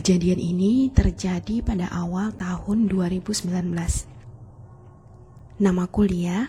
Kejadian ini terjadi pada awal tahun 2019. Namaku Lia,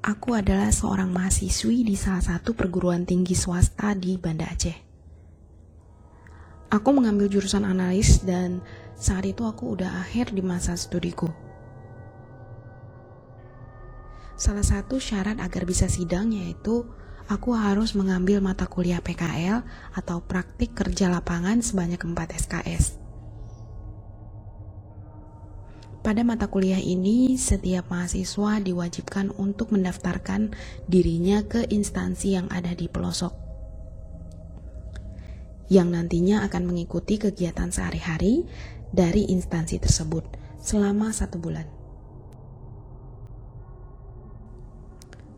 aku adalah seorang mahasiswi di salah satu perguruan tinggi swasta di Banda Aceh. Aku mengambil jurusan analis dan saat itu aku udah akhir di masa studiku. Salah satu syarat agar bisa sidang yaitu aku harus mengambil mata kuliah PKL atau praktik kerja lapangan sebanyak 4 SKS. Pada mata kuliah ini, setiap mahasiswa diwajibkan untuk mendaftarkan dirinya ke instansi yang ada di pelosok, yang nantinya akan mengikuti kegiatan sehari-hari dari instansi tersebut selama satu bulan.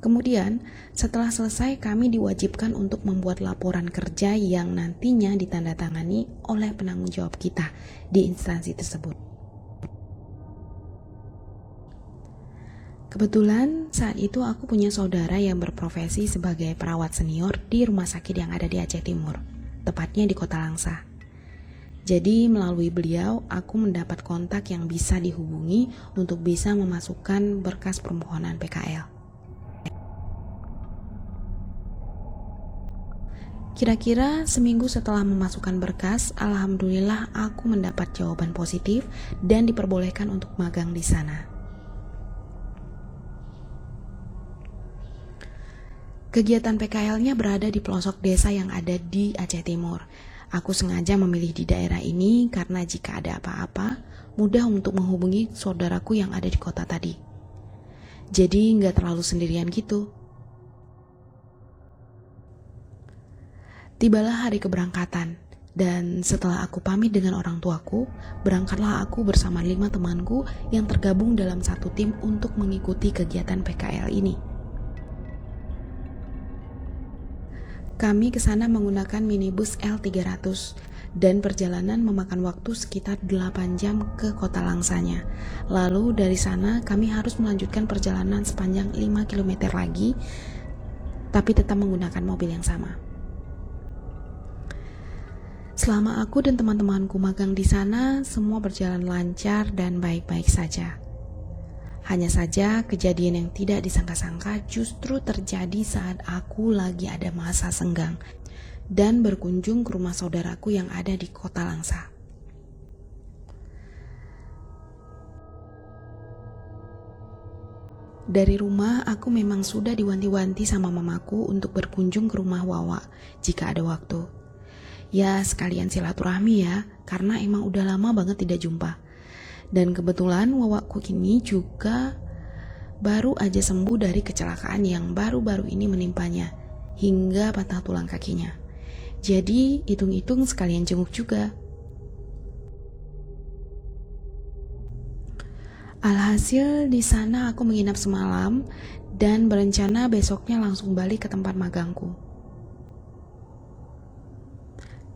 Kemudian, setelah selesai kami diwajibkan untuk membuat laporan kerja yang nantinya ditandatangani oleh penanggung jawab kita di instansi tersebut. Kebetulan saat itu aku punya saudara yang berprofesi sebagai perawat senior di rumah sakit yang ada di Aceh Timur, tepatnya di Kota Langsa. Jadi melalui beliau aku mendapat kontak yang bisa dihubungi untuk bisa memasukkan berkas permohonan PKL. Kira-kira seminggu setelah memasukkan berkas, alhamdulillah aku mendapat jawaban positif dan diperbolehkan untuk magang di sana. Kegiatan PKL-nya berada di pelosok desa yang ada di Aceh Timur. Aku sengaja memilih di daerah ini karena jika ada apa-apa, mudah untuk menghubungi saudaraku yang ada di kota tadi. Jadi nggak terlalu sendirian gitu. Tibalah hari keberangkatan, dan setelah aku pamit dengan orang tuaku, berangkatlah aku bersama lima temanku yang tergabung dalam satu tim untuk mengikuti kegiatan PKL ini. Kami ke sana menggunakan minibus L300 dan perjalanan memakan waktu sekitar 8 jam ke kota Langsanya. Lalu dari sana kami harus melanjutkan perjalanan sepanjang 5 km lagi tapi tetap menggunakan mobil yang sama. Selama aku dan teman-temanku magang di sana, semua berjalan lancar dan baik-baik saja. Hanya saja kejadian yang tidak disangka-sangka justru terjadi saat aku lagi ada masa senggang dan berkunjung ke rumah saudaraku yang ada di kota Langsa. Dari rumah, aku memang sudah diwanti-wanti sama mamaku untuk berkunjung ke rumah Wawa jika ada waktu. Ya sekalian silaturahmi ya, karena emang udah lama banget tidak jumpa. Dan kebetulan wawaku kini juga baru aja sembuh dari kecelakaan yang baru-baru ini menimpanya, hingga patah tulang kakinya. Jadi hitung-hitung sekalian jenguk juga. Alhasil di sana aku menginap semalam dan berencana besoknya langsung balik ke tempat magangku.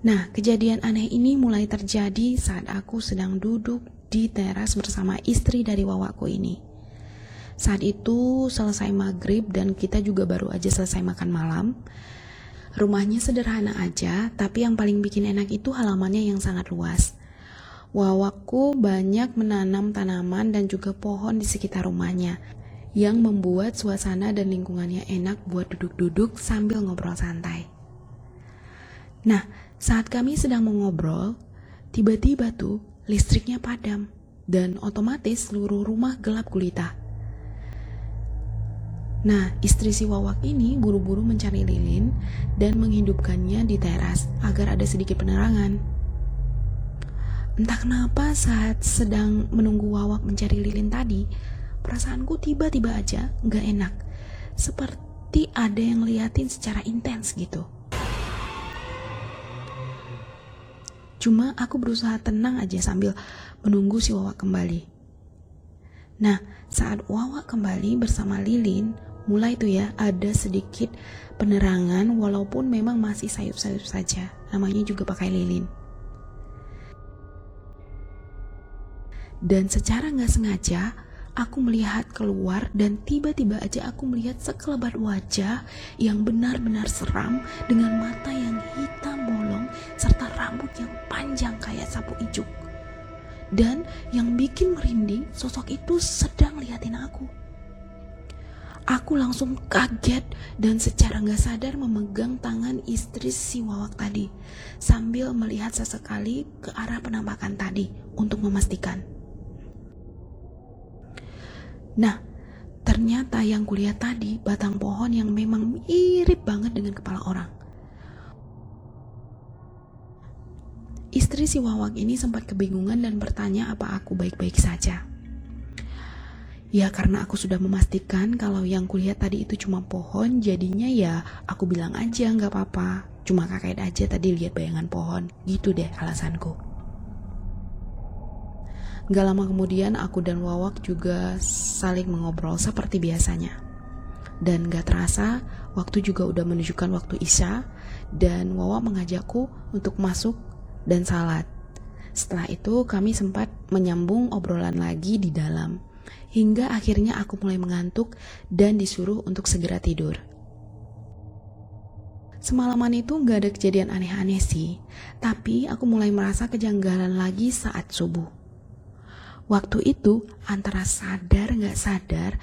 Nah, kejadian aneh ini mulai terjadi saat aku sedang duduk di teras bersama istri dari wawaku ini. Saat itu selesai maghrib dan kita juga baru aja selesai makan malam. Rumahnya sederhana aja, tapi yang paling bikin enak itu halamannya yang sangat luas. Wawaku banyak menanam tanaman dan juga pohon di sekitar rumahnya yang membuat suasana dan lingkungannya enak buat duduk-duduk sambil ngobrol santai. Nah, saat kami sedang mengobrol, tiba-tiba tuh listriknya padam dan otomatis seluruh rumah gelap gulita. Nah, istri si Wawak ini buru-buru mencari lilin dan menghidupkannya di teras agar ada sedikit penerangan. Entah kenapa saat sedang menunggu Wawak mencari lilin tadi, perasaanku tiba-tiba aja nggak enak. Seperti ada yang liatin secara intens gitu. Cuma aku berusaha tenang aja sambil menunggu si Wawa kembali. Nah, saat Wawa kembali bersama Lilin, mulai tuh ya ada sedikit penerangan walaupun memang masih sayup-sayup saja. Namanya juga pakai lilin. Dan secara nggak sengaja, aku melihat keluar dan tiba-tiba aja aku melihat sekelebat wajah yang benar-benar seram dengan mata yang hitam bolong serta rambut yang panjang kayak sapu ijuk. Dan yang bikin merinding, sosok itu sedang liatin aku. Aku langsung kaget dan secara nggak sadar memegang tangan istri si Wawak tadi sambil melihat sesekali ke arah penampakan tadi untuk memastikan. Nah, ternyata yang kulihat tadi batang pohon yang memang mirip banget dengan kepala orang. Istri si Wawak ini sempat kebingungan dan bertanya apa aku baik-baik saja. Ya karena aku sudah memastikan kalau yang kulihat tadi itu cuma pohon, jadinya ya aku bilang aja nggak apa-apa. Cuma kakek aja tadi lihat bayangan pohon, gitu deh alasanku. Gak lama kemudian aku dan Wawak juga saling mengobrol seperti biasanya. Dan gak terasa, waktu juga udah menunjukkan waktu Isya, dan Wawak mengajakku untuk masuk dan salat. Setelah itu kami sempat menyambung obrolan lagi di dalam hingga akhirnya aku mulai mengantuk dan disuruh untuk segera tidur. Semalaman itu gak ada kejadian aneh-aneh sih, tapi aku mulai merasa kejanggalan lagi saat subuh. Waktu itu antara sadar gak sadar,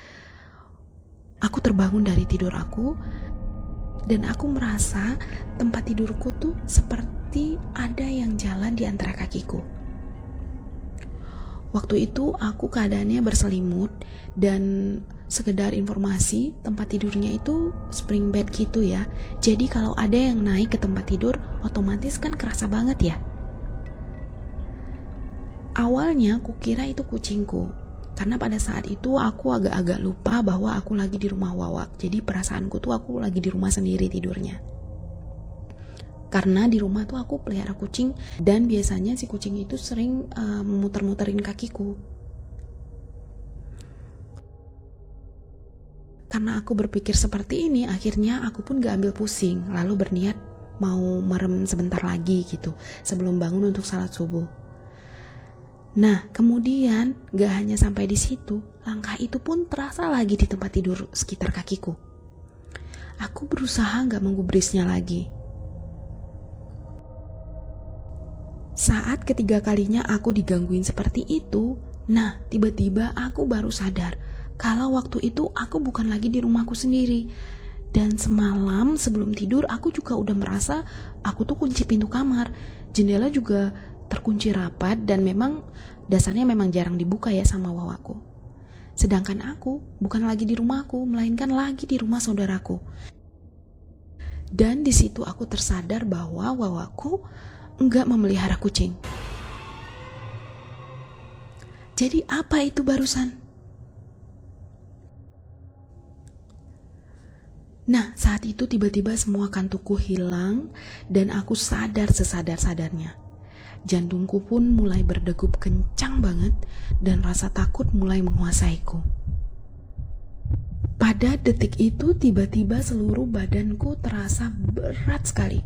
aku terbangun dari tidur aku dan aku merasa tempat tidurku tuh seperti ada yang jalan di antara kakiku. Waktu itu aku keadaannya berselimut dan sekedar informasi tempat tidurnya itu spring bed gitu ya. Jadi kalau ada yang naik ke tempat tidur otomatis kan kerasa banget ya. Awalnya aku kira itu kucingku karena pada saat itu aku agak-agak lupa bahwa aku lagi di rumah Wawak. Jadi perasaanku tuh aku lagi di rumah sendiri tidurnya karena di rumah tuh aku pelihara kucing dan biasanya si kucing itu sering uh, muter-muterin kakiku. Karena aku berpikir seperti ini akhirnya aku pun gak ambil pusing lalu berniat mau merem sebentar lagi gitu sebelum bangun untuk salat subuh. Nah, kemudian gak hanya sampai di situ, langkah itu pun terasa lagi di tempat tidur sekitar kakiku. Aku berusaha gak menggubrisnya lagi, Saat ketiga kalinya aku digangguin seperti itu, nah tiba-tiba aku baru sadar kalau waktu itu aku bukan lagi di rumahku sendiri. Dan semalam sebelum tidur aku juga udah merasa aku tuh kunci pintu kamar. Jendela juga terkunci rapat dan memang dasarnya memang jarang dibuka ya sama wawaku. Sedangkan aku bukan lagi di rumahku, melainkan lagi di rumah saudaraku. Dan di situ aku tersadar bahwa wawaku enggak memelihara kucing. Jadi apa itu barusan? Nah, saat itu tiba-tiba semua kantukku hilang dan aku sadar sesadar-sadarnya. Jantungku pun mulai berdegup kencang banget dan rasa takut mulai menguasaiku. Pada detik itu tiba-tiba seluruh badanku terasa berat sekali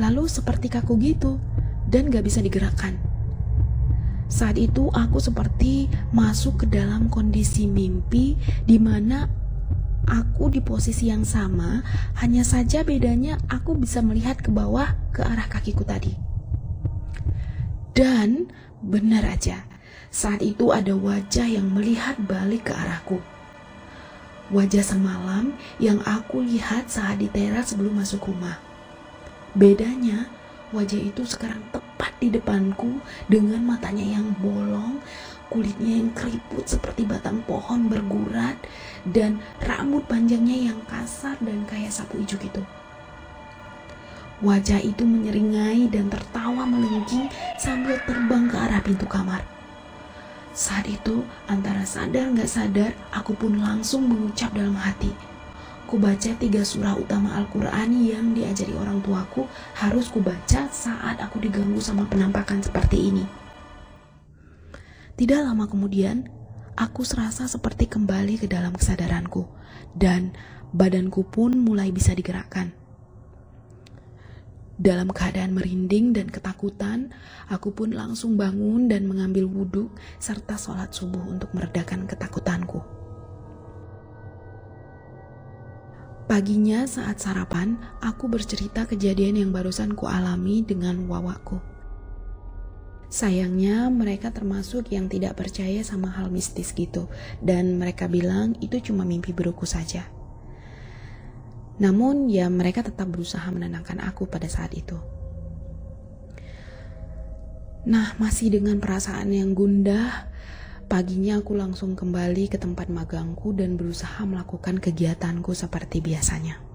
lalu seperti kaku gitu dan gak bisa digerakkan. Saat itu aku seperti masuk ke dalam kondisi mimpi di mana aku di posisi yang sama, hanya saja bedanya aku bisa melihat ke bawah ke arah kakiku tadi. Dan benar aja, saat itu ada wajah yang melihat balik ke arahku. Wajah semalam yang aku lihat saat di teras sebelum masuk rumah. Bedanya, wajah itu sekarang tepat di depanku dengan matanya yang bolong, kulitnya yang keriput seperti batang pohon bergurat, dan rambut panjangnya yang kasar dan kayak sapu ijuk itu. Wajah itu menyeringai dan tertawa melengking sambil terbang ke arah pintu kamar. Saat itu, antara sadar nggak sadar, aku pun langsung mengucap dalam hati, Ku baca tiga surah utama Al-Quran yang diajari orang tuaku harus kubaca saat aku diganggu sama penampakan seperti ini. Tidak lama kemudian, aku serasa seperti kembali ke dalam kesadaranku dan badanku pun mulai bisa digerakkan. Dalam keadaan merinding dan ketakutan, aku pun langsung bangun dan mengambil wudhu serta sholat subuh untuk meredakan ketakutanku. Paginya saat sarapan, aku bercerita kejadian yang barusan kualami dengan wawaku. Sayangnya mereka termasuk yang tidak percaya sama hal mistis gitu dan mereka bilang itu cuma mimpi burukku saja. Namun ya mereka tetap berusaha menenangkan aku pada saat itu. Nah, masih dengan perasaan yang gundah, Paginya aku langsung kembali ke tempat magangku dan berusaha melakukan kegiatanku seperti biasanya.